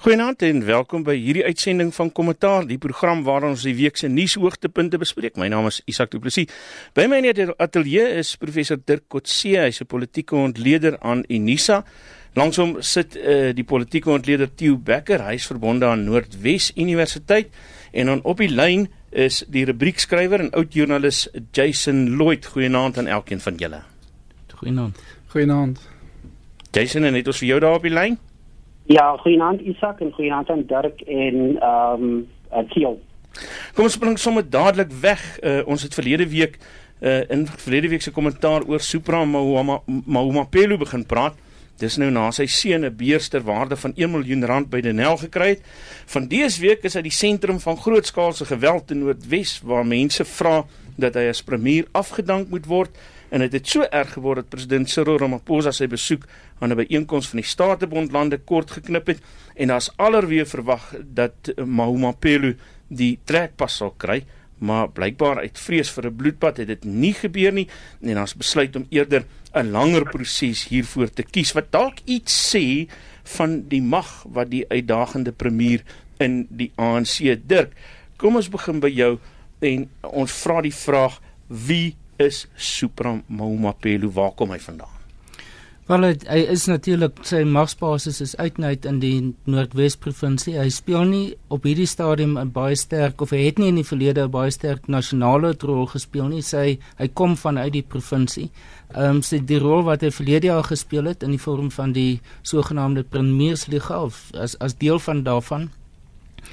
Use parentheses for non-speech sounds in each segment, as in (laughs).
Goeienaand en welkom by hierdie uitsending van Kommentaar, die program waar ons die week se nuushoogtepunte bespreek. My naam is Isak Du Plessis. By my in die ateljee is professor Dirk Kotse, hy's 'n politieke ontleder aan Unisa. Langs hom sit uh, die politieke ontleder Theo Becker, hy's verbonde aan Noordwes Universiteit en dan op die lyn is die rubriekskrywer en oud joernalis Jason Lloyd. Goeienaand aan elkeen van julle. Goeienaand. Goeienaand. Jason, en het ons vir jou daar op die lyn? Ja, goeienaand Isak en goeienaand aan Dirk en ehm um, Theo. Kom ons spring sommer dadelik weg. Uh, ons het verlede week uh, in verlede week se kommentaar oor Supra Mahoma Mahoma Pelo begin praat. Dis nou na sy seun 'n beerster waarde van 1 miljoen rand by Denel gekry het. Van dese week is hy die sentrum van grootskaalse geweld in Noordwes waar mense vra dat hy as premier afgedank moet word en dit het, het so erg geword dat president Cyril Ramaphosa sy besoek aan 'n byeenkoms van die Statebond lande kort geknip het en daar's allerweer verwag dat Mahoma Pelo die trekpas sal kry maar blykbaar uit vrees vir 'n bloedbad het dit nie gebeur nie en ons besluit om eerder 'n langer proses hiervoor te kies. Wat dalk iets sê van die mag wat die uitdagende premier in die ANC Dirk. Kom ons begin by jou en ons vra die vraag wie is Supra Mahoma Pelo waar kom hy vandaan Wel hy, hy is natuurlik sy magsbasis is uitnuit in die Noordwes provinsie. Hy speel nie op hierdie stadium 'n baie sterk of hy het nie in die verlede 'n baie sterk nasionale rol gespeel nie. Sy hy kom vanuit die provinsie. Ehm um, sy die rol wat hy verlede jaar gespeel het in die vorm van die sogenaamde Premiersliga of as as deel van daarvan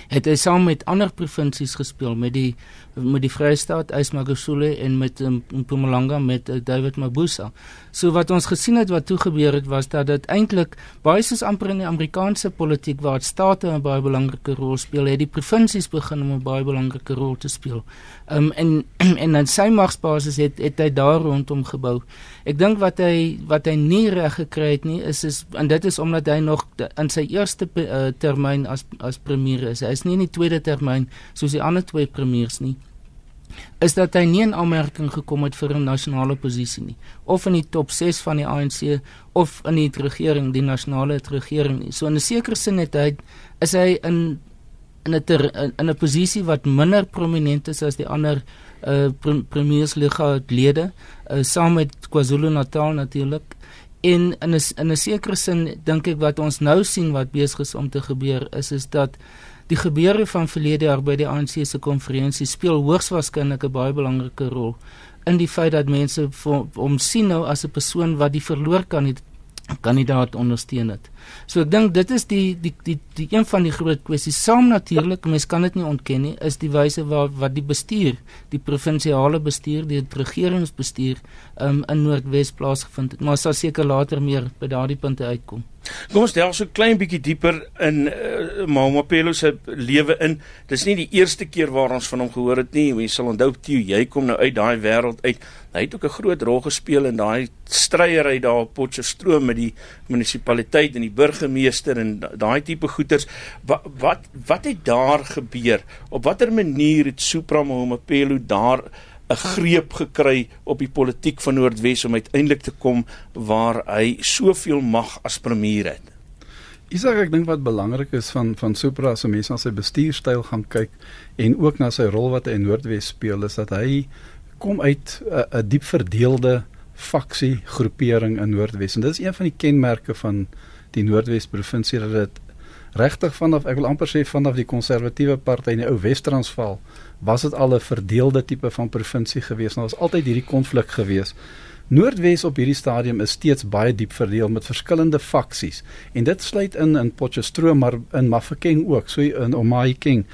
het hy saam met ander provinsies gespeel met die met die Vrystaat, Ismagosule en met um, Mpumalanga met uh, David Mabuza. So wat ons gesien het wat toe gebeur het was dat dit eintlik baie soos amper in die Amerikaanse politiek waar state 'n baie belangrike rol speel, het die provinsies begin om 'n baie belangrike rol te speel. Um en (clears throat) en dan sy magsbasis het het hy daar rondom gebou. Ek dink wat hy wat hy nie reg gekry het nie is is en dit is omdat hy nog in sy eerste uh, termyn as as premier is. Hy is nie in die tweede termyn soos die ander twee premiers nie is dat hy nie in aanmerking gekom het vir 'n nasionale posisie nie of in die top 6 van die ANC of in die regering die nasionale regering nie. So in 'n sekere sin het hy is hy in in 'n in 'n posisie wat minder prominent is as die ander uh premiersliga lede uh, saam met KwaZulu-Natal natuurlik en in 'n in 'n sekere sin dink ek wat ons nou sien wat besig is om te gebeur is is dat Die gebeure van verlede jaar by die ANC se konferensie speel hoogs waarskynlik 'n baie belangrike rol in die feit dat mense hom sien nou as 'n persoon wat die verloor kan nie kandidaat ondersteun het. So ek dink dit is die die die die een van die groot kwessies. Saam natuurlik, mens kan dit nie ontken nie, is die wyse waar wat die bestuur, die provinsiale bestuur, die regeringsbestuur um, in Noordwes plaasgevind het. Maar sal seker later meer by daardie punte uitkom. Kom ons delf so klein bietjie dieper in uh, Mamapelo se lewe in. Dis nie die eerste keer waar ons van hom gehoor het nie. Jy sal onthou Tio, jy kom nou uit daai wêreld uit. Hy het ook 'n groot rol gespeel in daai stryery daar op Potchefstroom met die munisipaliteit en die burgemeester en daai tipe goeters. Wat wat wat het daar gebeur? Op watter manier het Supra Mamapelo daar 'n greep gekry op die politiek van Noordwes om uiteindelik te kom waar hy soveel mag as premier het. Isak ek dink wat belangrik is van van Supra as mense na sy bestuurstyl gaan kyk en ook na sy rol wat hy in Noordwes speel is dat hy kom uit 'n diep verdeelde faksie groepering in Noordwes en dit is een van die kenmerke van die Noordwes provinsie dat dit regtig vanaf ek wil amper sê vanaf die konservatiewe party in die ou Wes-Transvaal was dit al 'n verdeelde tipe van provinsie gewees. Nou was altyd hierdie konflik gewees. Noordwes op hierdie stadium is steeds baie diep verdeel met verskillende faksies en dit sluit in in Potchefstroom maar in Mafeking ook, so in Omaiking.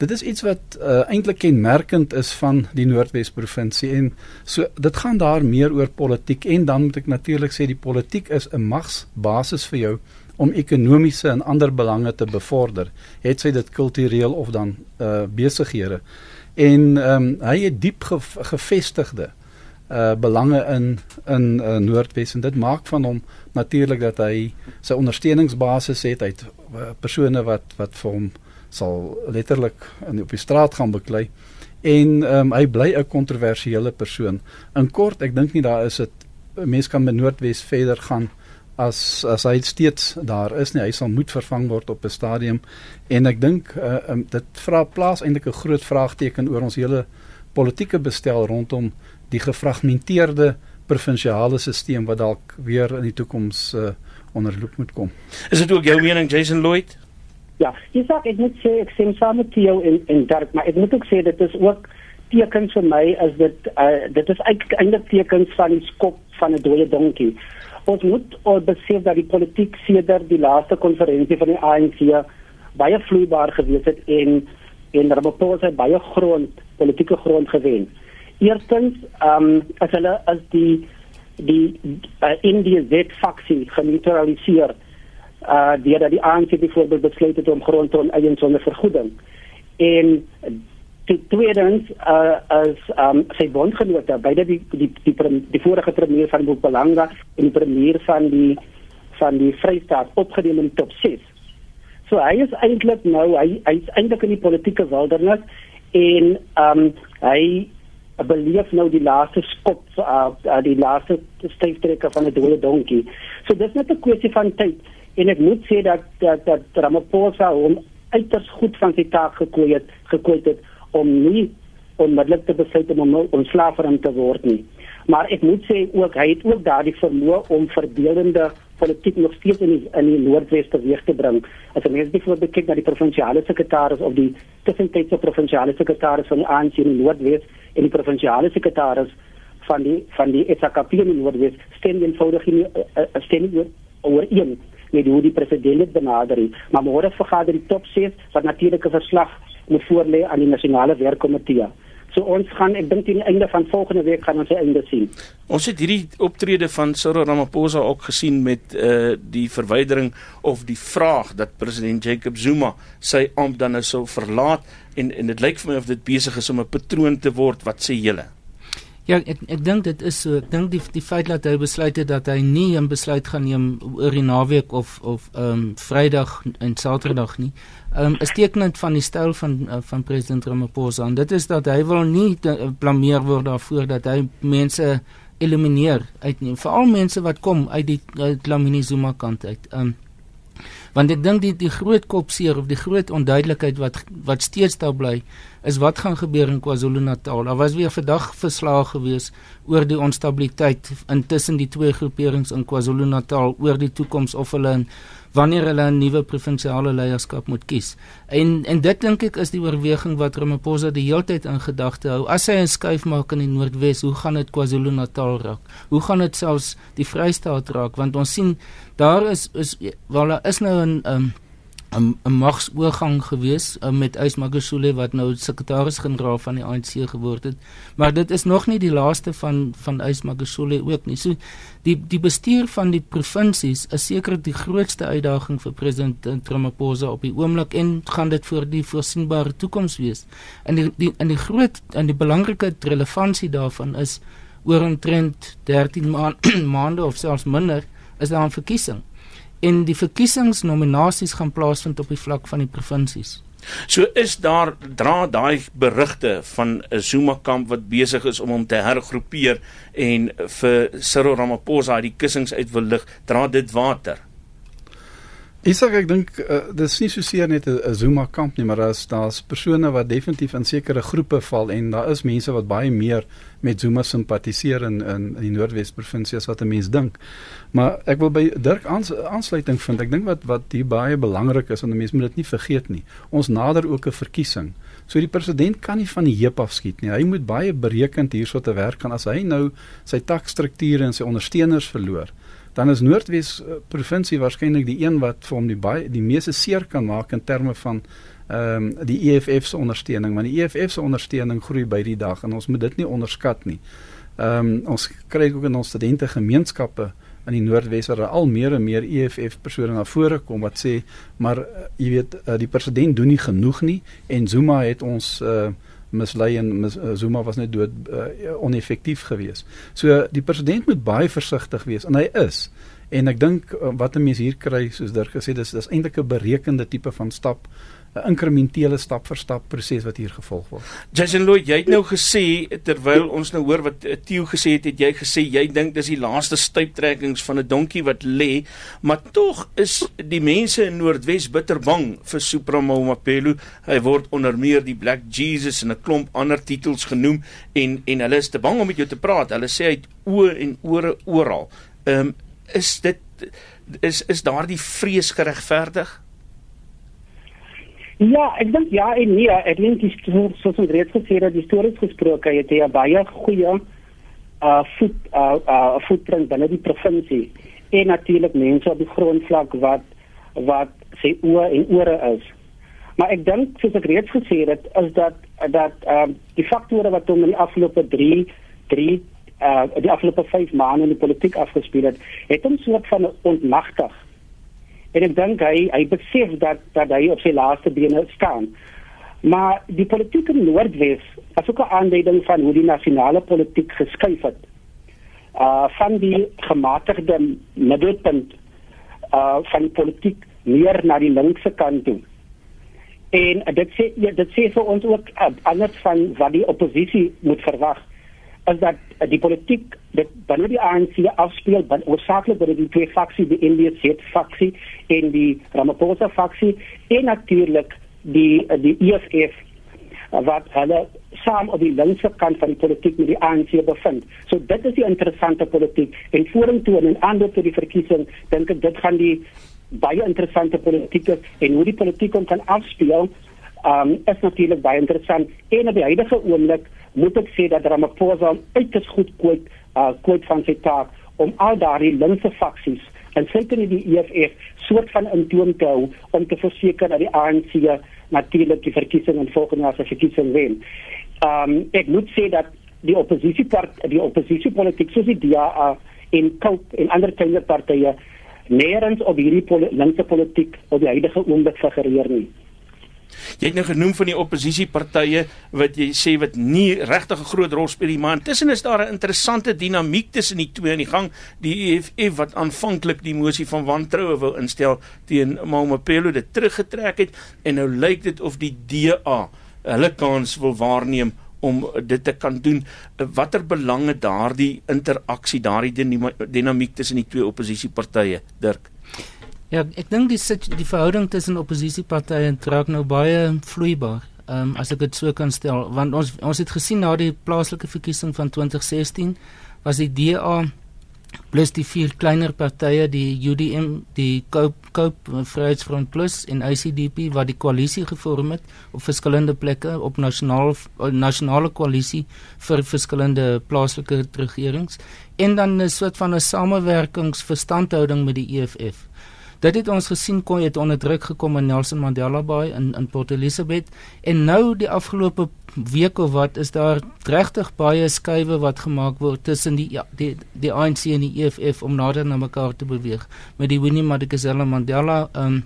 Dit is iets wat uh, eintlik kenmerkend is van die Noordwes provinsie en so dit gaan daar meer oor politiek en dan moet ek natuurlik sê die politiek is 'n magsbasis vir jou om ekonomiese en ander belange te bevorder, het sy dit kultureel of dan uh besighede. En ehm um, hy het diep ge gevestigde uh belange in in uh, Noordwes en dit maak van hom natuurlik dat hy sy ondersteuningsbasis het uit uh, persone wat wat vir hom sal letterlik in op die straat gaan beklei. En ehm um, hy bly 'n kontroversiële persoon. In kort, ek dink nie daar is dit mense kan met Noordwes verder gaan as as hy steeds daar is nie hy sal moet vervang word op 'n stadium en ek dink uh, um, dit vra plaas eintlik 'n groot vraagteken oor ons hele politieke bestel rondom die gefragmenteerde provinsiale stelsel wat dalk weer in die toekoms uh, onder loop moet kom. Is dit ook jou mening Jason Lloyd? Ja, sê ek moet sê ek stem saam met jou en en Dirk, maar ek moet ook sê dit is ook tekens vir my is dit uh, dit is eintlik tekens van die skop van 'n dooie donkie. Ons moet al besef dat die politiek sedert die laaste konferensie van die ANC baie vloeibaar gewees het en en Ramaphosa baie grond politieke grond gewen. Eerstens, ehm um, as hulle as die die uh, Indië Z faksie geneutraliseer uh deurdat die ANC byvoorbeeld besluit het om grond te oneien sonder vergoeding. En tweedens uh, as um, sy bondgenote beide die die die, die, die vorige premier van Mpumalanga en die premier van die van die Vrystaat opgeneem in die top 6. So hy is eintlik nou hy hy's eintlik in die politieke wildernis en um, hy beleef nou die laaste skop uh, die laaste styftrekker van 'n dooie donkie. So dis net 'n kwessie van tyd en ek moet sê dat dat, dat Ramaphosa hom uiters goed van sy taak gekooi het gekooi het om nie onmiddellik te besluit om ontslaaf van hom te word nie. Maar ek moet sê ook hy het ook daardie vermoë om verdelende politiek nog steeds in die, in die Noordwes teweeg te bring. As jy mens byvoorbeeld kyk na die provinsiale sekretaris of die tussentydse provinsiale sekretaris van die ANC in die Noordwes en die provinsiale sekretaris van die van die SAKP in die Noordwes, stem eenvoudig nie uh, stem nie oor een met hoe die president dit benader. Maar môre vergader die top 6 wat natuurlike verslag moet voorlê aan die nasionale werkkomitee. So ons gaan ek dink teen die einde van volgende week gaan ons die einde sien. Ons het hierdie optrede van Cyril Ramaphosa ook gesien met uh die verwydering of die vraag dat president Jacob Zuma sy ampt dan nou sou verlaat en en dit lyk vir my of dit besig is om 'n patroon te word. Wat sê julle? Ja, ek ek dink dit is so. Ek dink die die feit dat hy besluit het dat hy nie 'n besluit gaan neem oor die naweek of of ehm um, Vrydag en Saterdag nie. Ehm um, is tekenend van die styl van uh, van president Ramaphosa en dit is dat hy wil nie blameer word daarvoor dat hy mense elimineer uitneem. Veral mense wat kom uit die Dlamini Zuma kant uit. Ehm um, want ek dink die die groot kopseer of die groot onduidelikheid wat wat steeds daar bly is wat gaan gebeur in KwaZulu-Natal. Daar was weer vandag verslae gewees oor die onstabiliteit intussen die twee groeperings in KwaZulu-Natal oor die toekoms of hulle in wanneer hulle 'n nuwe provinsiale leierskap moet kies. En en dit dink ek is die oorweging wat Ramaphosa die hele tyd in gedagte hou. As hy 'n skuif maak in die Noordwes, hoe gaan dit KwaZulu-Natal raak? Hoe gaan dit selfs die Vrystaat raak? Want ons sien daar is is wel daar is nou 'n um, 'n 'n magsoorgang gewees um, met Ys Magashule wat nou sekretaris-generaal van die ANC geword het. Maar dit is nog nie die laaste van van Ys Magashule ook nie. So die die bestuur van die provinsies is seker die grootste uitdaging vir president Ramaphosa op die oomblik en gaan dit vir die voorsienbare toekoms wees. En die die in die groot en die belangrike relevantie daarvan is oor 'n trend 13 ma maande of selfs minder is daar 'n verkiesing en die verkiesingsnominasies gaan plaasvind op die vlak van die provinsies. So is daar dra daai berigte van 'n Zuma kamp wat besig is om hom te hergroepeer en vir Cyril Ramaphosa uit die kussings uit wil lig, dra dit water. Sê ek dink uh, dis nie so seer net 'n Zuma kamp nie, maar daar's daar's persone wat definitief in sekere groepe val en daar is mense wat baie meer met Zuma simpatiseer in in, in die Noordwes provinsie as wat 'n mens dink. Maar ek wil by Dirk aans, aansluiting vind. Ek dink wat wat hier baie belangrik is en 'n mens moet dit nie vergeet nie. Ons nader ook 'n verkiesing. So die president kan nie van die heup af skiet nie. Hy moet baie berekend hierso te werk gaan as hy nou sy takstrukture en sy ondersteuners verloor dan is Noordwes uh, provinsie waarskynlik die een wat vir hom die baie die meeste seer kan maak in terme van ehm um, die EFF se ondersteuning want die EFF se ondersteuning groei by die dag en ons moet dit nie onderskat nie. Ehm um, ons kry ook in ons studente gemeenskappe in die Noordwes waar al meer en meer EFF persone na vore kom wat sê maar uh, jy weet uh, die president doen nie genoeg nie en Zuma het ons uh, mislei en mis, uh, Zuma was net dood uh, oneffektief geweest. So die president moet baie versigtig wees en hy is. En ek dink uh, wat 'n mens hier kry soos Dirk gesê dis dis eintlik 'n berekende tipe van stap 'n inkrementele stap vir stap proses wat hier gevolg word. Jason Lloyd, jy het nou gesê terwyl ons nou hoor wat Theo gesê het, het jy gesê jy dink dis die laaste stuiptrekkings van 'n donkie wat lê, maar tog is die mense in Noordwes bitter bang vir Supremo Mapelo. Hy word onder meer die Black Jesus en 'n klomp ander titels genoem en en hulle is te bang om met jou te praat. Hulle sê hy het oë en ore oral. Ehm um, is dit is is daardie vrees geregverdig? Ja, ek dink ja en nee, ek dink dis soos ons reeds gesê het, die stories gesproke het hy baie goeie uh voet uh uh voetprint binne die provinsie en natuurlik mense op die grondvlak wat wat sy oë en ore is. Maar ek dink soos ek reeds gesê het, is dat dat ehm uh, die faktore wat hom in die afgelope 3 3 uh die afgelope 5 maande in die politiek afgespeel het, het hom soort van ontmagtig En ek dink hy hy besef dat dat hy op sy laaste bene staan. Maar die politieke Noordwes, as ook 'n aanduiding van hoe die nasionale politiek geskuif het. Uh van die gematigde middelpunt uh van die politiek meer na die linkse kant toe. En dit sê dit sê vir ons ook uh, anders van wat die oppositie moet verwag is dat uh, die politiek dit binne die ANC afspeel binne oorsaaklik binne die twee faksies die NDC faksie en die Ramaphosa faksie en natuurlik die die EFF wat hulle saam op die linkse kant van die politiek met die ANC bevind. So dit is die interessante politiek en vorentoe en in ander tot die verkiesing dink ek dit gaan die baie interessante politiek en hoe die politiek kan afspeel um, is natuurlik baie interessant en op die huidige oomblik moet ek sê dat Ramaphosa uiters goed kwyt uh, kwyt van sy taak om al daardie linkse faksies en seker nie die EFF soort van intoom te hou om te verseker dat die ANC natuurlik die verkiesing in volgende jaar se verkiesing wen. Ehm um, ek moet sê dat die oppositiepart die oppositiepolitiek soos die DA en COPE en ander kleiner partye nêrens op hierdie pol linkse politiek op die huidige oomblik figureer nie. Jy het nou genoem van die oppositiepartye wat jy sê wat nie regtig 'n groot rol speel nie, maar intussen is daar 'n interessante dinamiek tussen die twee aan die gang. Die EFF wat aanvanklik die mosie van wantroue wou instel teen Mamapelo dit teruggetrek het en nou lyk dit of die DA hulle kans wil waarneem om dit te kan doen. Watter belange daardie interaksie, daardie dinamiek tussen die twee oppositiepartye, Dirk? Ja, ek dink die die verhouding tussen oppositiepartye en trek nou baie vloeibaar. Ehm um, as ek dit so kan stel, want ons ons het gesien na die plaaslike verkiesing van 2016 was die DA plus die vier kleiner partye die UDM, die Cope Cope Vryheidsfront Plus en ICDP wat die koalisie gevorm het op verskillende plekke op nasionaal nasionale koalisie vir verskillende plaaslike regerings en dan 'n soort van 'n samewerkingsverstandhouding met die EFF. Dit het ons gesien kon het onder druk gekom in Nelson Mandela Bay in in Port Elizabeth. En nou die afgelope week of wat is daar regtig baie skuwe wat gemaak word tussen die ja, die die ANC en die EFF om nader na mekaar te beweeg. Met die Winnie Madikizela Mandela um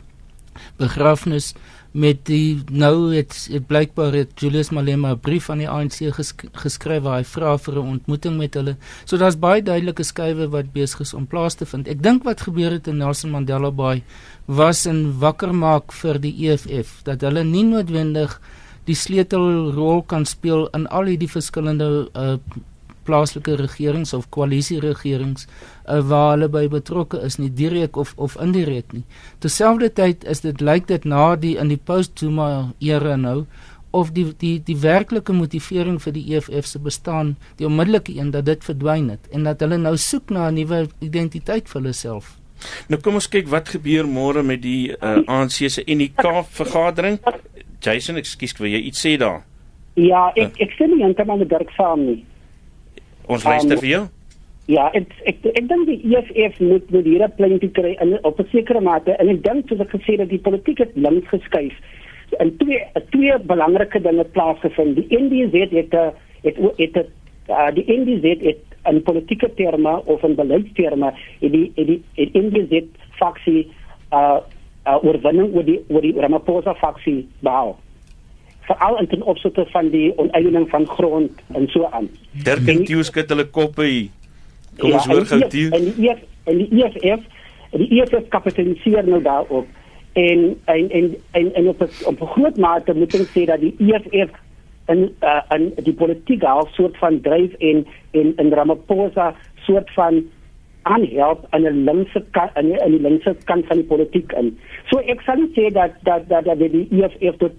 begrafnis met die nou het, het blykbaar het Julius Malema 'n brief aan die ANC gesk geskryf waar hy vra vir 'n ontmoeting met hulle. So daar's baie duidelike skuwe wat besig is om plaas te vind. Ek dink wat gebeur het in Nelson Mandela Bay was 'n wakker maak vir die EFF dat hulle nie noodwendig die sleutelrol kan speel in al hierdie verskillende uh, plaaslike regerings of koalisieregerings uh, waar hulle by betrokke is nie direk of of indirek nie. Terselfdertyd is dit lyk dit na die in die post-Zuma era nou of die die die werklike motivering vir die EFF se bestaan, die onmiddellike een dat dit verdwyn het en dat hulle nou soek na 'n nuwe identiteit vir hulle self. Nou kom ons kyk wat gebeur môre met die uh, ANC se UNIK vergadering. Jason, ekskuus, wil jy iets sê daar? Ja, ek ek sê nie eintlik met Dirk saam nie. Ons luister um, vir jou. Ja, ek ek ek dink die EFF moet moet hier 'n plan te kry in op 'n sekere mate en ek dink soos ek gesê het die politiek het links geskuif. En twee twee belangrike dinge plaasgevind. Die NDZ het het het, het, het uh, die NDZ het in politieke terme of in beleidsterme het die het die het NDZ faksie uh, uh oorwinning oor die oor die Ramaphosa faksie behaal veral in ten opsigte van die oneiening van grond en so aan. Dirk en Tieu skud hulle koppe hier. Kom ja, ons hoor gou Tieu. En die EF en die EFF, die EFF kapitaliseer nou daarop en en en en, en op 'n op 'n groot mate moet ek sê dat die EFF in uh, in die politiek half soort van dryf en en in Ramaphosa soort van aanhelp aan 'n linkse in in die linkse kant van die politiek in. So ek sal sê dat dat dat, dat die EFF tot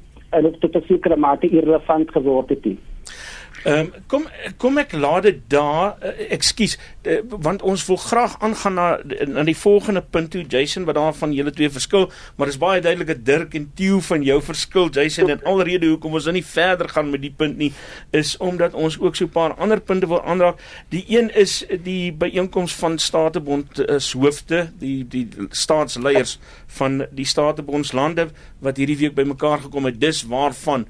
tot 'n sekere mate irrelevant geword het. Nie. Ehm um, kom kom ek laat dit daar uh, ekskuus uh, want ons wil graag aangaan na na die volgende punt toe Jason wat daar van julle twee verskil maar is baie duidelik dat Dirk en Theo van jou verskil Jason en alrede hoekom ons nou nie verder gaan met die punt nie is omdat ons ook so 'n paar ander punte wil aanraak. Die een is die byeenkoms van Statebond is hoofde die die staatsleiers van die Statebondslande wat hierdie week bymekaar gekom het. Dis waarvan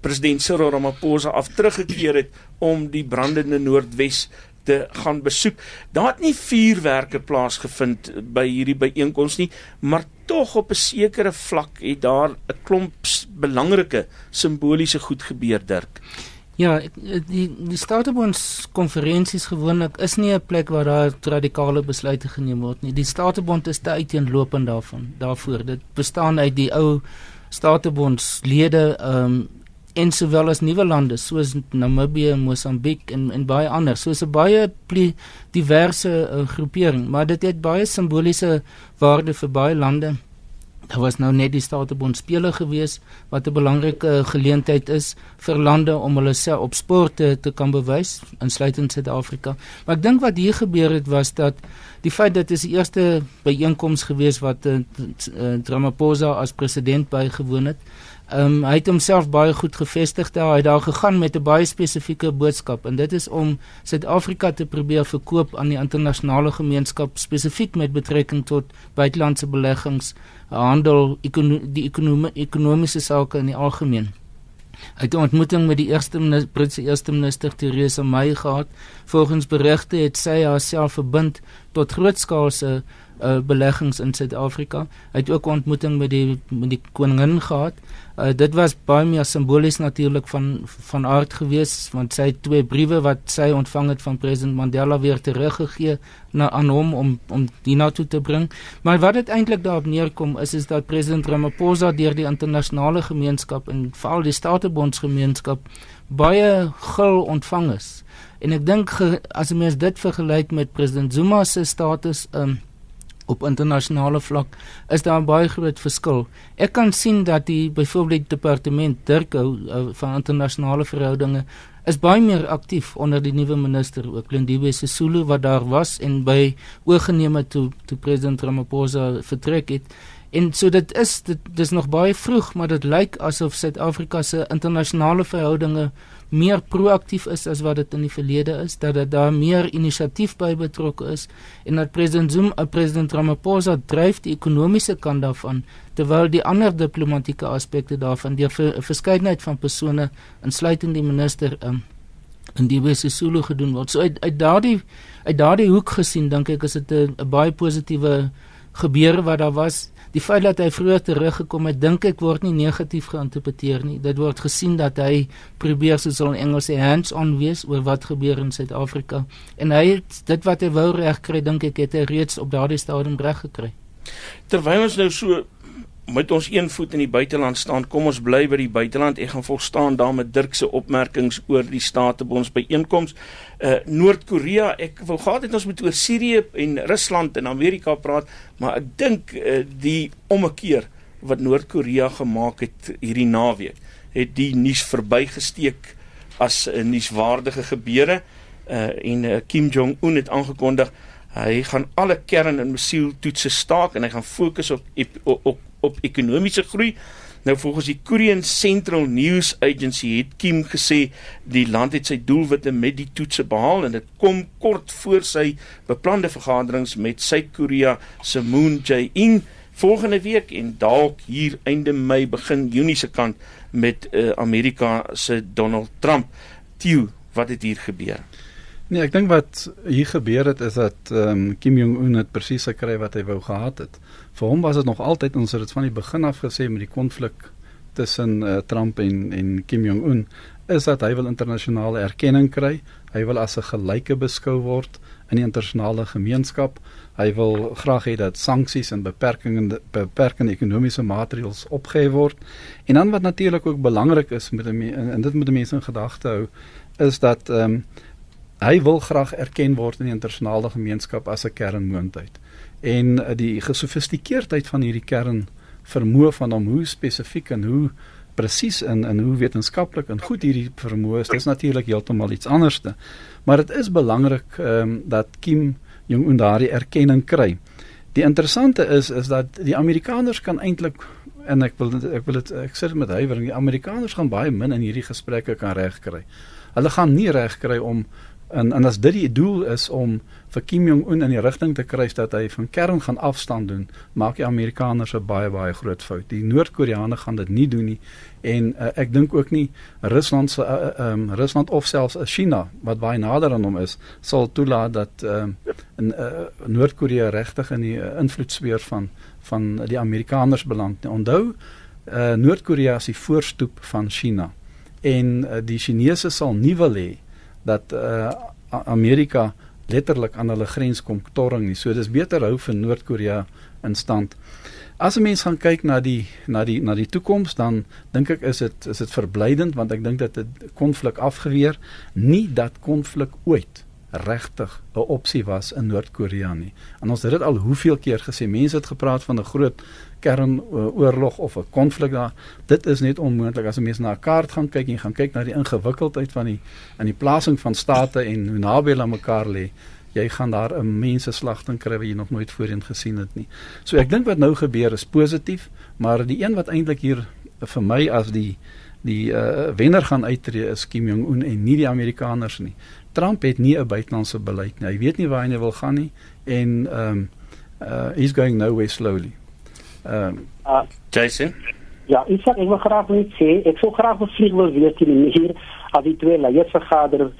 president Cyril Ramaphosa af teruggekeer het om die brandende Noordwes te gaan besoek. Daar het nie vuurwerke plaasgevind by hierdie byeenkoms nie, maar tog op 'n sekere vlak het daar 'n klomp belangrike simboliese goed gebeur, Dirk. Ja, die die Statebonds konferensies gewoonlik is nie 'n plek waar daar radikale besluite geneem word nie. Die Statebond is te uiteenlopend daarvan. Daarvoor dit bestaan uit die ou Statebondslede ehm um, en sowel as nuwe lande soos Namibië, Mosambiek en en baie ander. So 'n baie diverse uh, groepering, maar dit het baie simboliese waarde vir baie lande. Daar was nou net die Statebond spele gewees wat 'n belangrike geleentheid is vir lande om hulle self op sport te, kan bewys, insluitend Suid-Afrika. Maar ek dink wat hier gebeur het was dat die feit dat dit die eerste byeenkoms gewees wat uh, Ramaphosa as president bygewoon het. Ehm um, hy het homself baie goed gevestig daar. Hy het daar gegaan met 'n baie spesifieke boodskap en dit is om Suid-Afrika te probeer verkoop aan die internasionale gemeenskap spesifiek met betrekking tot buitelandse beleggings, handel, ekono die ekonomie ekonomiese sake in die algemeen. Hy het 'n ontmoeting met die eerste minister, Britse eerste minister Theresa May gehad. Volgens berigte het sy haarself verbind tot grootskaalse uh, beleggings in Suid-Afrika. Hy het ook 'n ontmoeting met die met die koningin gehad. Uh, dit was baie meer simbolies natuurlik van van aard gewees want sy het twee briewe wat sy ontvang het van president Mandela weer teruggegee na aan hom om om die na toe te bring. Maar wat dit eintlik daarop neerkom is is dat president Ramaphosa deur die internasionale gemeenskap en veral die Statebondsgemeenskap baie gul ontvang is. En ek dink as 'n mens dit vergelyk met president Zuma se status um, op internasionale vlak is daar 'n baie groot verskil. Ek kan sien dat die byvoorbeeld departement Dirko uh, van internasionale verhoudinge is baie meer aktief onder die nuwe minister ook Lindiwe Sisulu wat daar was en by oorgeneem het toe toe president Ramaphosa vertrek het. En so dit is dit dis nog baie vroeg, maar dit lyk asof Suid-Afrika se internasionale verhoudinge meer proaktief is as wat dit in die verlede is, dat dit daar meer inisiatief by betrokke is en dat president Zuma, uh, president Ramaphosa dryf die ekonomiese kant daarvan terwyl die ander diplomatieke aspekte daarvan deur 'n verskeidenheid van persone insluitend die minister um, in die Wes-Sesulu gedoen word. So uit uit daardie uit daardie hoek gesien dink ek is dit 'n baie positiewe gebeure wat daar was die feit dat hy vroeër teruggekom het, dink ek word nie negatief geïnterpreteer nie. Dit word gesien dat hy probeer soos hulle in Engels sê hands-on wees oor wat gebeur in Suid-Afrika. En hy het dit wat hy wou regkry, dink ek het hy reeds op daardie stadium reg gekry. Terwyl ons nou so met ons een voet in die buiteland staan, kom ons bly by die buiteland. Ek gaan volstaan daar met Dirk se opmerkings oor die statebonds byeenkomste. Uh Noord-Korea, ek wil gehad het ons moet oor Sirië en Rusland en Amerika praat, maar ek dink uh die ommekeer wat Noord-Korea gemaak het hierdie naweek, het die nuus verbygesteek as 'n nuuswaardige gebeure. Uh en uh, Kim Jong Un het aangekondig hy gaan alle kern en missieltoetse staak en hy gaan fokus op op, op op ekonomiese groei. Nou volgens die Korean Central News Agency het Kim gesê die land het sy doelwitte met die toetse behaal en dit kom kort voor sy beplande vergaderings met Suid-Korea se Moon Jae-in volgende week en dalk hier einde Mei begin Junie se kant met uh, Amerika se Donald Trump. Tieu, wat het hier gebeur? Nee, ek dink wat hier gebeur het is dat ehm um, Kim Jong Un het presies gekry wat hy wou gehad het. Vir hom was dit nog altyd ons het dit van die begin af gesê met die konflik tussen uh, Trump en en Kim Jong Un is dat hy wil internasionale erkenning kry. Hy wil as 'n gelyke beskou word in die internasionale gemeenskap. Hy wil graag hê dat sanksies en beperkende beperkende ekonomiese maatreëls opgehef word. En dan wat natuurlik ook belangrik is met 'n en dit moet mense in gedagte hou, is dat ehm um, hy wil graag erken word in die internasionale gemeenskap as 'n kernmoondheid. En uh, die gesofistikeerdheid van hierdie kern vermoë van hom hoe spesifiek en hoe presies in in hoe wetenskaplik en goed hierdie vermoë is, dis natuurlik heeltemal iets anderste. Maar dit is belangrik ehm um, dat Kim Jong Un daardie erkenning kry. Die interessante is is dat die Amerikaners kan eintlik en ek wil ek wil dit ek sê dit met huiwering, die Amerikaners gaan baie min in hierdie gesprekke kan regkry. Hulle gaan nie regkry om En en as dit die doel is om vir Kim Jong Un in die rigting te kry dat hy van kern gaan afstand doen, maak die Amerikaners 'n baie baie groot fout. Die Noord-Koreane gaan dit nie doen nie en uh, ek dink ook nie Rusland se uh, um, Rusland of selfs China wat baie nader aan hom is, sal toelaat dat um, in uh, Noord-Korea regtig in die uh, invloedsfeer van van die Amerikaners beland. Onthou, uh, Noord-Korea is die voorstoep van China en uh, die Chinese sal nie wil hê dat uh, Amerika letterlik aan hulle grens kom torring nie. So dis beter hou vir Noord-Korea in stand. As 'n mens gaan kyk na die na die na die toekoms dan dink ek is dit is dit verblydend want ek dink dat dit konflik afgeweer nie dat konflik ooit regtig 'n opsie was in Noord-Korea nie. En ons het dit al hoeveel keer gesê. Mense het gepraat van 'n groot kernoorlog of 'n konflik daar. Dit is net onmoontlik as 'n mens na 'n kaart gaan kyk en gaan kyk na die ingewikkeldheid van die in die plasing van state en hoe naby hulle aan mekaar lê. Jy gaan daar 'n menseslagting kry wat jy nog nooit voorheen gesien het nie. So ek dink wat nou gebeur is positief, maar die een wat eintlik hier vir my as die die uh, wenner gaan uittreë is Kim Jong Un en nie die Amerikaners nie. Trump het nie 'n buitelandse beleid nie. Hy weet nie waar hy wil gaan nie en ehm um, uh he's going nowhere slowly. Ehm uh, Jason Ja, ek sê ek wil graag net sê ek sou graag bevlieg wil weet in hier as die twee leiers vergader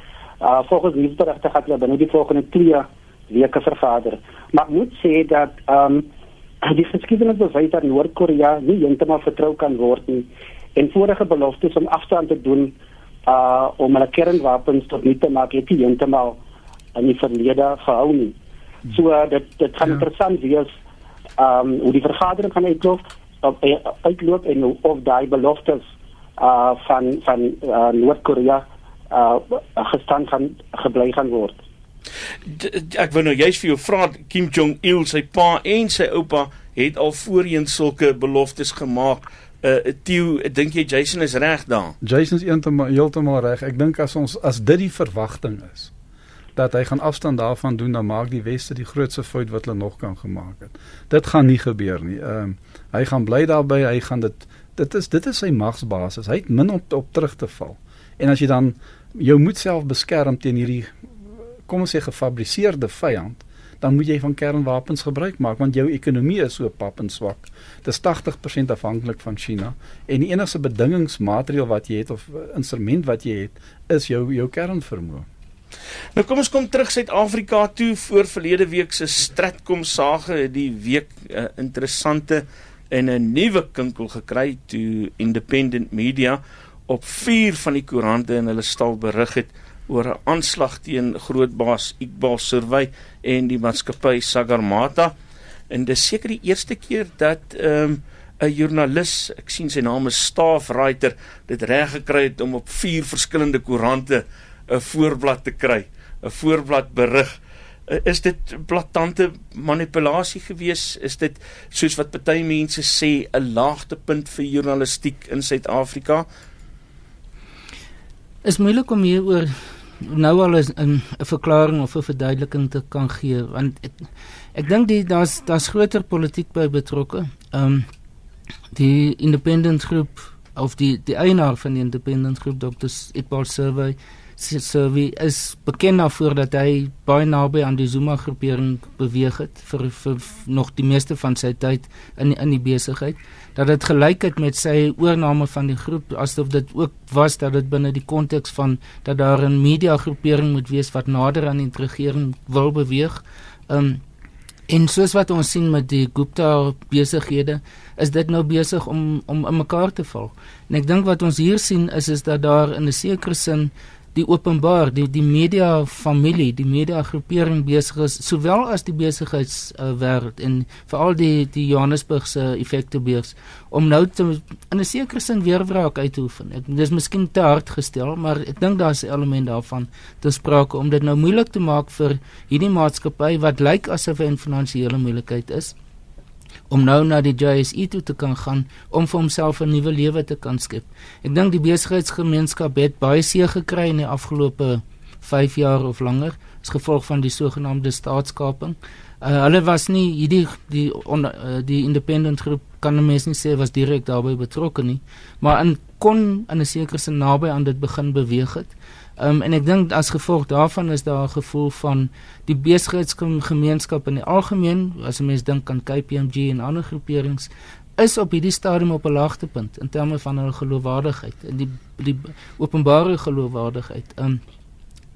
uh volgens die berichte gaan hulle binne die volgende 2 weke vergader. Maar moet sê dat ehm um, die geskiedenis bewys dat Noord-Korea nie heeltemal vertrou kan word nie en vorige beloftes om afstand te doen uh om hulle kernwapens tot nie te maak het nie heeltemal in die verlede gehou nie. So uh, dit dit gaan ja. interessant wees um hoe die vergadering gaan uitloop of uitloop en of daai beloftes uh van van uh, Noord-Korea uh gestaan gaan gebly gaan word. D ek wou nou juist vir jou vra Kim Jong Il sy pa en sy oupa het al voorheen sulke beloftes gemaak uh Theo, dink jy Jason is reg daar? Jason is heeltemal reg. Ek dink as ons as dit die verwagting is dat hy gaan afstand daarvan doen dan maak die weste die grootste fout wat hulle nog kan gemaak het. Dit gaan nie gebeur nie. Ehm uh, hy gaan bly daarby, hy gaan dit dit is dit is sy magsbasis. Hy het min op op terug te val. En as jy dan jou moet self beskerm teen hierdie kom ons sê gefabriseerde vyand, dan moet jy van kernwapens gebruik maak want jou ekonomie is so pap en swak. Dit is 80% afhanklik van China en die enigste bedingingsmateriaal wat jy het of instrument wat jy het is jou jou kernvermoë. Nou kom ons kom terug Suid-Afrika toe voor verlede week se Stratcom sage die week 'n uh, interessante en 'n nuwe kinkel gekry toe Independent Media op 4 van die koerante in hulle stal berig het oor 'n aanslag teen grootbaas Iqbal Survey en die maatskappy Sagarmata. En dis seker die eerste keer dat ehm um, 'n joernalis, ek sien sy naam is Staafwriter, dit reg gekry het om op vier verskillende koerante 'n voorblad te kry, 'n voorblad berig. Is dit blaatante manipulasie gewees? Is dit soos wat party mense sê 'n laagtepunt vir journalistiek in Suid-Afrika? Is moeilik om hieroor nou al 'n 'n verklaring of 'n verduideliking te kan gee want ek, ek dink die daar's daar's groter politiek by betrokke. Ehm um, die independent groep of die die eienaar van die independent groep Dr. Itbal Survey survey is bekend daarvoor dat hy baie naby aan die Zuma groepering beweeg het vir, vir nog die meeste van sy tyd in in die besigheid dat dit gelyk het met sy oorneem van die groep asof dit ook was dat dit binne die konteks van dat daar 'n media groepering moet wees wat nader aan die regering wil beweeg. Um en soos wat ons sien met die Gupta besighede is dit nou besig om om in mekaar te val. En ek dink wat ons hier sien is is dat daar in 'n sekere sin die openbaar die die media familie die media groepering besig is sowel as die besigheidswêreld uh, en veral die die Johannesburgse effektebeurs om nou te in 'n sekere sin weerwraak uit te oefen. Ek dis miskien te hard gestel, maar ek dink daar's 'n element daarvan te sprake om dit nou moeilik te maak vir hierdie maatskappy wat lyk asof hy in finansiële moeilikheid is om nou na die JSE toe te kan gaan om vir homself 'n nuwe lewe te kan skep. Ek dink die besigheidsgemeenskap het baie seë gekry in die afgelope 5 jaar of langer as gevolg van die sogenaamde staatskaping. Uh, hulle was nie hierdie die on, uh, die independent groep kan mens nie sê was direk daarbey betrokke nie, maar in kon in 'n sekere sin naby aan dit begin beweeg het. Um, en ek dink as gevolg daarvan is daar 'n gevoel van die besigheidsgemeenskap in die algemeen, as 'n mens dink aan KPMG en ander groeperings, is op hierdie stadium op 'n laagtepunt in terme van hulle geloofwaardigheid en die die openbare geloofwaardigheid. Um,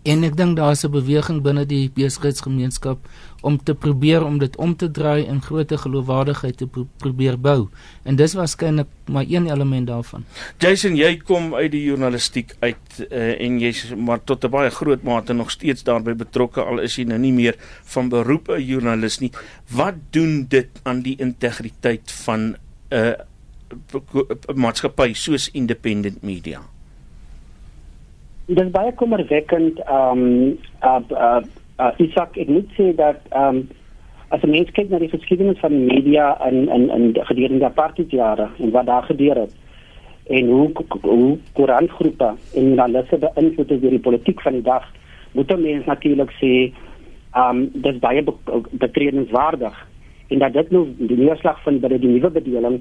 En ek dink daar is 'n beweging binne die besigheidsgemeenskap om te probeer om dit om te draai en groter geloofwaardigheid te pro probeer bou. En dis waarskynlik maar een element daarvan. Jason, jy kom uit die journalistiek uit uh, en jy's maar tot 'n baie groot mate nog steeds daarbey betrokke al is jy nou nie meer van beroep 'n joernalis nie. Wat doen dit aan die integriteit van 'n uh, maatskappy soos Independent Media? Dit is baie kommerwekkend ehm um, uh, uh, uh, Isak ek moet sê dat ehm um, as 'n mens kyk na die geskiedenis van die media in in in gedurende die apartheid jare en wat daar gebeur het en hoe hoe koerantgroepe en journaliste beïnvloed deur die politiek van die dag moet mense natuurlik sê ehm um, dit is baie betredenswaardig en dat dit nou die neerslag van by die nuwe bedeling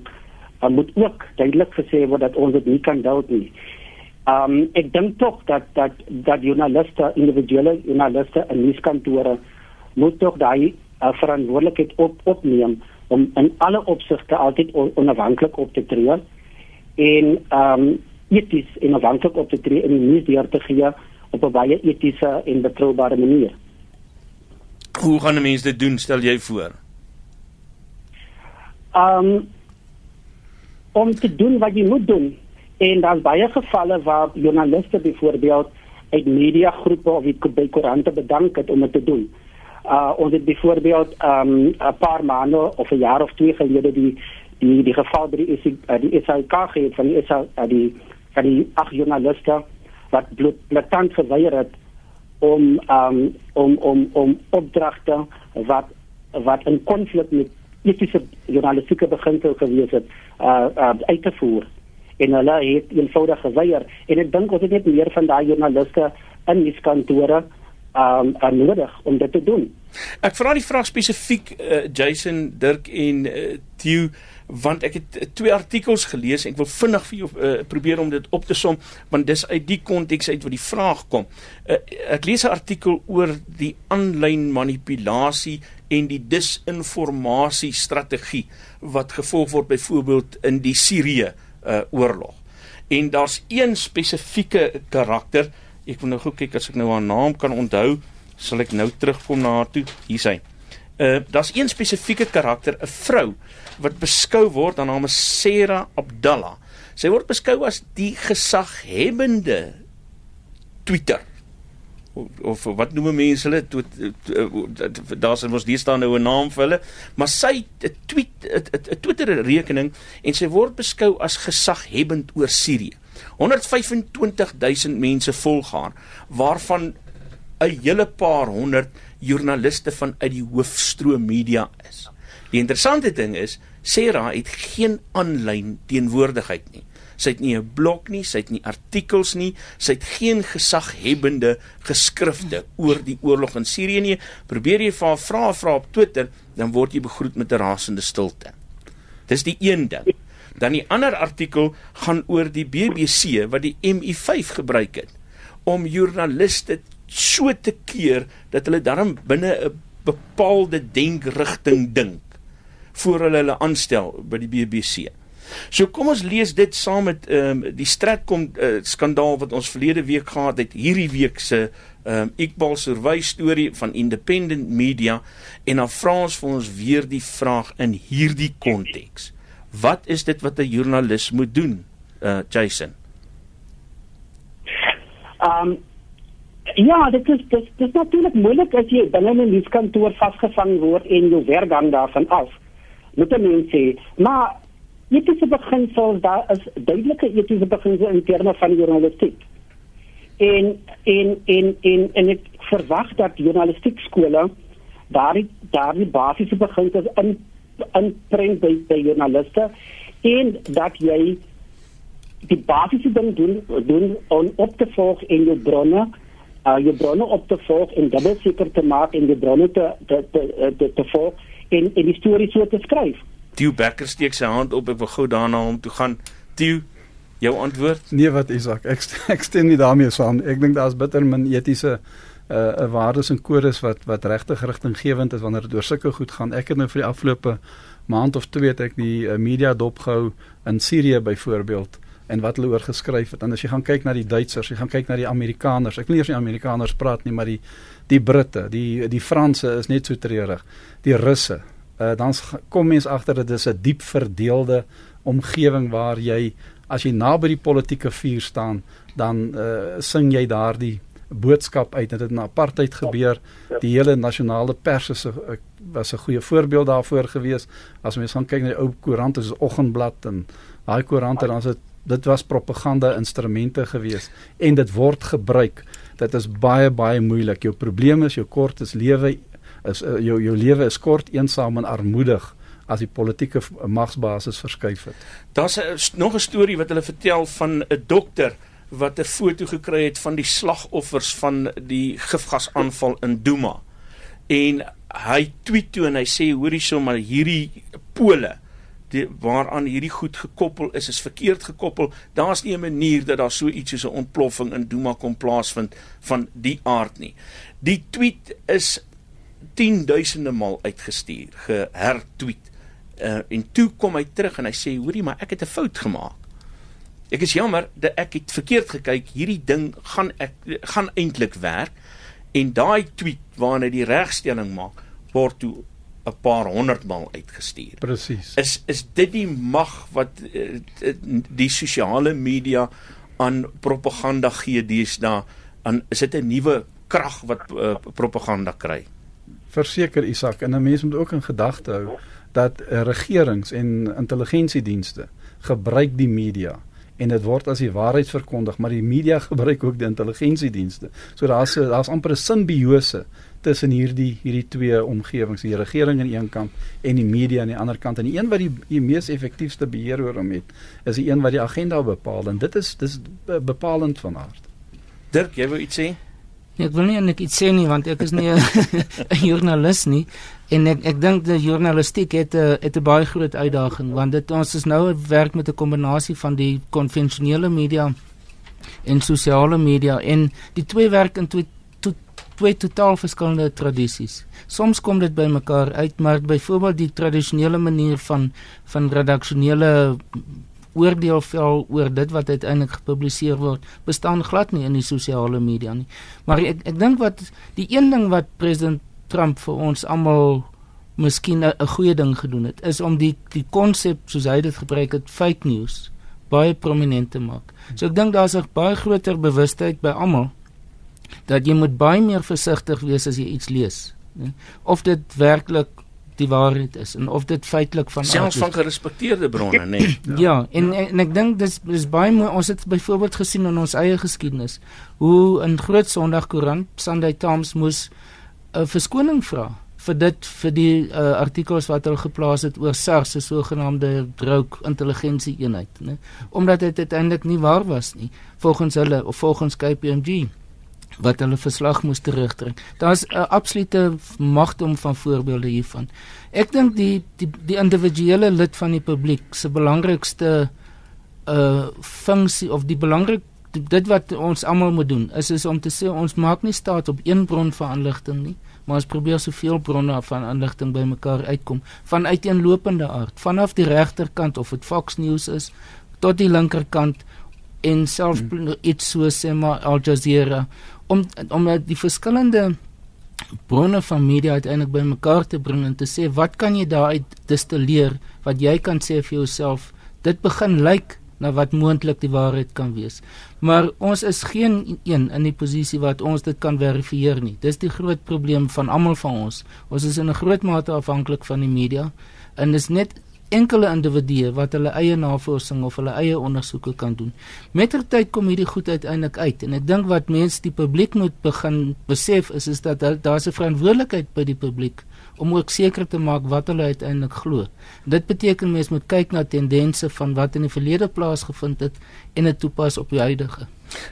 uh, moet ook duidelik gesê word dat ons dit nie kan dood nie um, ek dink tog dat dat dat journaliste, individuele journaliste in nuuskantore moet tog daai uh, verantwoordelikheid op opneem om in alle opsigte altyd onafhanklik op te tree en um, eties en onafhanklik op te tree en nie deur te gee op 'n baie etiese en betroubare manier. Hoe gaan mense dit doen stel jy voor? Um, om te doen wat jy moet doen En daar's baie gevalle waar joernaliste byvoorbeeld uit mediagroepe of by koerante bedank het om dit te doen. Uh ons het byvoorbeeld um 'n paar maande of 'n jaar of twee gelede die die die geval by die uh, die SAK gehad van die SA uh, die van die ag joernaliste wat blaatant geweier het om um om om om opdragte wat wat in konflik met etiese journalistieke beginsels gewees het uh, uh uit te voer en hulle het eenvoudig geweier en ek dink ons het net meer van daai joernaliste in die kantore um uh, nodig om dit te doen. Ek vra die vraag spesifiek uh, Jason Dirk en uh, Theo want ek het uh, twee artikels gelees en ek wil vinnig vir jou uh, probeer om dit op te som want dis uit die konteks uit wat die vraag kom. Uh, ek lees 'n artikel oor die aanlyn manipulasie en die disinformasie strategie wat gevolg word byvoorbeeld in die Sirië uh, oorlog. En daar's een spesifieke karakter. Ek wil nou gou kyk as ek nou haar naam kan onthou, sal ek nou terugkom na haar toe. Hier sy. Uh daar's een spesifieke karakter, 'n vrou wat beskou word, haar naam is Sera Abdallah. Sy word beskou as die gesaghebende Twitter of, of wat noem mense hulle? Daar's mos hier staan nou 'n naam vir hulle. Maar sy 'n tweet 'n Twitter rekening en sy word beskou as gesaghebend oor Sirië. 125000 mense volg haar waarvan 'n hele paar honderd joernaliste van uit die hoofstroom media is. Die interessante ding is Sarah het geen aanlyn teenwoordigheid nie Sy het nie 'n blog nie, sy het nie artikels nie, sy het geen gesaghebende geskrifte oor die oorlog in Sirië nie. Probeer jy vir haar vra vra op Twitter, dan word jy begroet met 'n rasende stilte. Dis die een ding. Dan die ander artikel gaan oor die BBC wat die MI5 gebruik het om joernaliste so te keer dat hulle darm binne 'n bepaalde denkrigting dink voor hulle hulle aanstel by die BBC. So kom ons lees dit saam met ehm um, die Stratcom uh, skandaal wat ons verlede week gehad het, hierdie week se ehm um, Iqbal Survey storie van Independent Media en dan vra ons vir ons weer die vraag in hierdie konteks. Wat is dit wat 'n joernalis moet doen? Uh Jason. Ehm um, Ja, dit is dit, dit is natuurlik moeilik as jy binne 'n nuuskantoor vasgevang word en jou werk hang daarvan af. Moet 'n mens sê, maar etiese beginsels daar is duidelike etiese beginsels in terme van journalistiek. En en en en en ek verwag dat journalistiek skole daardie daardie basiese beginsels in inbring by by joernaliste en dat jy die basiese ding doen doen om op te volg in jou bronne uh, jou bronne op te volg en dubbel seker te maak en die bronne te te te te, te volg en en die storie so te skryf. Theo Becker steek sy hand op. Ek wil gou daarna hom toe gaan. Theo, jou antwoord? Nee, wat Isak, ek ek stem nie daarmee saam. Ek dink daar's bitter min etiese uh, waardes en kodes wat wat regtig rigtinggewend is wanneer dit oor sulke goed gaan. Ek het nou vir die afgelope maand of twee het ek die uh, media dopgehou in Sirië byvoorbeeld en wat hulle oor geskryf het. En as jy gaan kyk na die Duitsers, jy gaan kyk na die Amerikaners. Ek wil nie eers nie Amerikaners praat nie, maar die die Britte, die die Franse is net so treurig. Die Russe. Uh dan kom mens agter dat dit 'n diep verdeelde omgewing waar jy as jy naby die politieke vuur staan, dan uh sing jy daardie boodskap uit dat dit in apartheid gebeur. Die hele nasionale pers is 'n was 'n goeie voorbeeld daarvoor gewees. As mens gaan kyk na die ou koerante soos Oggendblad en daai koerante dan is dit dit was propaganda instrumente gewees en dit word gebruik. Dit is baie baie moeilik. Jou probleem is jou kort is lewe is uh, jou jou lewe is kort, eensaam en armoedig as die politieke magsbasis verskuif het. Daar's nog 'n storie wat hulle vertel van 'n dokter wat 'n foto gekry het van die slagoffers van die gifgasaanval in Duma. En hy tweet toe en hy sê hoorie sommer hierdie pole die waaraan hierdie goed gekoppel is is verkeerd gekoppel. Daar's nie 'n manier dat daar so iets soos 'n ontploffing in Duma kom plaasvind van die aard nie. Die tweet is 10 duisende maal uitgestuur, gehertweet. Uh, en toe kom hy terug en hy sê hoorie maar ek het 'n fout gemaak. Ek is jammer dat ek het verkeerd gekyk. Hierdie ding gaan ek gaan eintlik werk en daai tweet waarna hy die regstelling maak word toe 'n paar honderd maal uitgestuur. Presies. Is is dit die mag wat uh, die sosiale media aan propaganda gee deesdae? Aan is dit 'n nuwe krag wat uh, propaganda kry? Verseker Isak en 'n mens moet ook in gedagte hou dat uh, regerings en intelligensiedienste gebruik die media en dit word as die waarheid verkondig, maar die media (laughs) gebruik ook die intelligensiedienste. So daar's daar's amper 'n simbiose tussen hierdie hierdie twee omgewings, die regering aan die een kant en die media aan die ander kant. En die een wat die, die mees effektiewste beheer oor hom het, is die een wat die agenda bepaal en dit is dis bepalend van aard. Dirk, jy wou iets sê? Nee, ek wil nie net iets sê nie want ek is nie (laughs) 'n joernalis nie. En ek ek dink die journalistiek het 'n het 'n baie groot uitdaging want dit ons is nou werk met 'n kombinasie van die konvensionele media en sosiale media en die twee werk in twee to, twee totaal verskillende tradisies. Soms kom dit by mekaar uit, maar byvoorbeeld die tradisionele manier van van redaksionele oordeel vel oor dit wat uiteindelik gepubliseer word, bestaan glad nie in die sosiale media nie. Maar ek ek dink wat die een ding wat president Trump vir ons almal miskien 'n goeie ding gedoen het, is om die die konsep soos hy dit gebruik het, fake news baie prominent te maak. So ek dink daar's 'n baie groter bewustheid by almal dat jy moet baie meer versigtig wees as jy iets lees, nee? of dit werklik die waarheid is en of dit feitelik van selfs van gerespekteerde bronne nê. Nee. (clears throat) ja. ja, en en, en ek dink dis dis baie mooi ons het byvoorbeeld gesien in ons eie geskiedenis hoe in Groot Sondag Koerant Sunday Times moes 'n verskoning vra vir dit vir die uh, artikels wat hulle geplaas het oor SARS se sogenaamde droog intelligensie eenheid, né? Omdat dit uiteindelik nie waar was nie volgens hulle of volgens KPMG wat hulle verslag moes terugtrek. Daar's 'n absolute magdom van voorbeelde hiervan. Ek dink die die die individuele lid van die publiek se belangrikste uh funksie of die belangrik dit wat ons almal moet doen is is om te sê ons maak nie staat op een bron van inligting nie maar ons probeer soveel bronne van inligting bymekaar uitkom van uiteenlopende aard vanaf die regterkant of dit Fox News is tot die linkerkant en self hmm. iets so sê maar Al Jazeera om om die verskillende bronne van media uiteindelik bymekaar te bring en te sê wat kan jy daaruit distilleer wat jy kan sê vir jouself dit begin lyk na wat moontlik die waarheid kan wees. Maar ons is geen een in die posisie wat ons dit kan verifieer nie. Dis die groot probleem van almal van ons. Ons is in 'n groot mate afhanklik van die media en dis net enkele individue wat hulle eie navorsing of hulle eie ondersoeke kan doen. Mettertyd kom hierdie goed uiteindelik uit en ek dink wat mense die publiek moet begin besef is is dat daar's 'n verantwoordelikheid by die publiek om ook seker te maak wat hulle uiteindelik glo. Dit beteken mense moet kyk na tendense van wat in die verlede plaasgevind het en dit toepas op die huidige.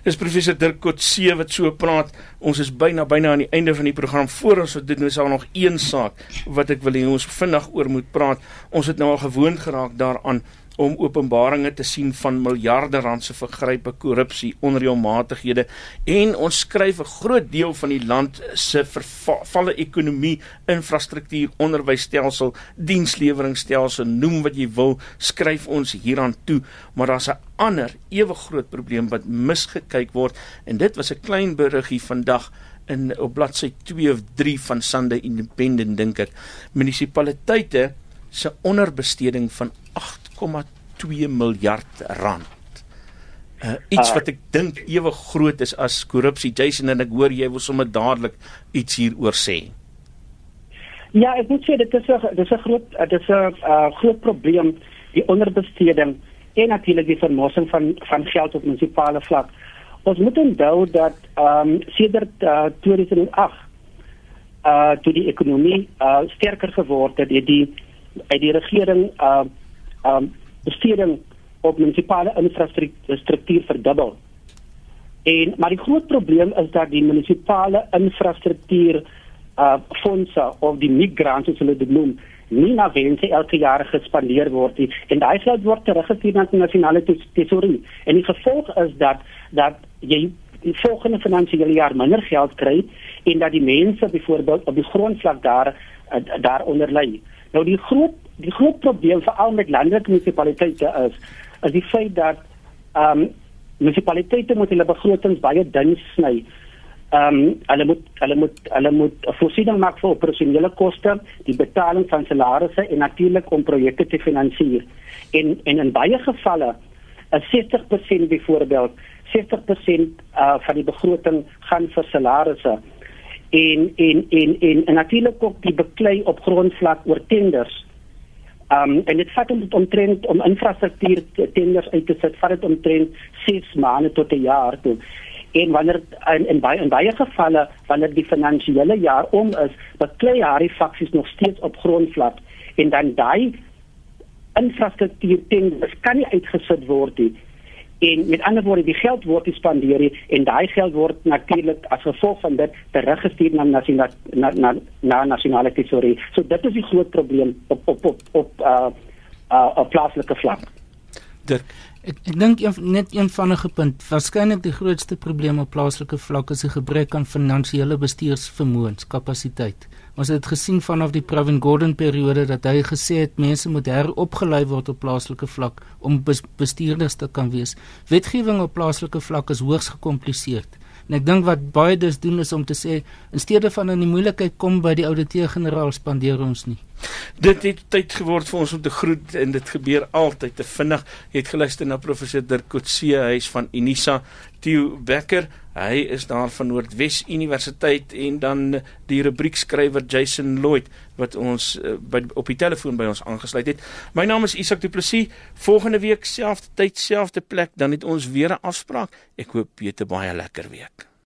Dis professor Dirk Kotse wat so praat. Ons is byna byna aan die einde van die program. Voor ons dit nou daar nog een saak wat ek wil hê ons vinnig oor moet praat. Ons het nou al gewoond geraak daaraan om openbaringe te sien van miljarde rand se vergrype, korrupsie, onreëlmatighede en ons skryf 'n groot deel van die land se vervalle ekonomie, infrastruktuur, onderwysstelsel, diensleweringstelsel, noem wat jy wil, skryf ons hieraan toe, maar daar's 'n ander ewe groot probleem wat misgekyk word en dit was 'n klein beriggie vandag in op bladsy 2 of 3 van Sunday Independent dink ek. Munisipaliteite se onderbesteding van 8,2 miljard rand. Uh, iets wat ek dink ewe groot is as korrupsie Jason en ek hoor jy wil sommer dadelik iets hieroor sê. Ja, ek moet sê dit is 'n dis 'n groot dit is 'n uh, groot probleem die onderbesteding en natuurlik die vermossing van van geld op munisipale vlak. Ons moet onthou dat ehm um, sedert uh, 2008 uh toe die ekonomie uh sterker geword het, het die uit die regering uh um besteding op munisipale infrastruktuur verdubbel. En maar die groot probleem is dat die munisipale infrastruktuur uh fondse of die migrants soos hulle dit noem, nie na wense elke jaar gespandeer word nie. En daai geld word teruggestuur na die nasionale tesorie. En die gevolg is dat dat jy die volgende finansiële jaar minder geld kry en dat die mense byvoorbeeld op die grondvlak daar daaronder lê. Nou die groot die groot probleem veral met landelike munisipaliteite is is die feit dat ehm um, munisipaliteite moet hulle begrotings baie dun sny. Ehm um, hulle moet hulle moet hulle moet voorsiening maak vir operasionele koste, die betaling van salarisse en natuurlik om projekte te finansier. En en in baie gevalle is 60% byvoorbeeld 60% uh, van die begroting gaan vir salarisse en en en en, en natuurlik ook die beklei op grondvlak oor tenders. Um en dit vat om omtrent om infrastruktuur tenders uit te sit, vat dit omtrent 6 maande tot 'n jaar toe. En wanneer in in baie in baie gevalle wanneer die finansiële jaar om is, beklei hierdie faksies nog steeds op grondvlak en dan daai infrastruktuur tenders kan nie uitgesit word nie en met ander woorde die geld word gespandeer en daai geld word natuurlik as gevolg van dit teruggestuur na nasionale na, na, na nasionale tesorie. So dit is die groot probleem op op op op uh uh op plaaslike vlak. Dirk Ek ek dink net een vinnige punt. Waarskynlik die grootste probleem op plaaslike vlak is 'n gebrek aan finansiële bestuursvermoënskapasiteit. Ons het gesien vanaf die Pravin Gordhan periode dat hy gesê het mense moet heropgelei word op plaaslike vlak om bestuurders te kan wees. Wetgewing op plaaslike vlak is hoogs gekompliseerd. En ek dink wat baie dus doen is om te sê in steede van in die moeilikheid kom by die ouditeur-generaal spandeer ons nie. Dit het tyd geword vir ons om te groet en dit gebeur altyd te vinnig. Jy het geluister na professor Dirk Kotse huis van Unisa Theo Becker. Hy is daar van Noordwes Universiteit en dan die rubriekskrywer Jason Lloyd wat ons uh, by op die telefoon by ons aangesluit het. My naam is Isak Du Plessis. Volgende week selfde tyd, selfde plek, dan het ons weer 'n afspraak. Ek hoop jy het 'n baie lekker week.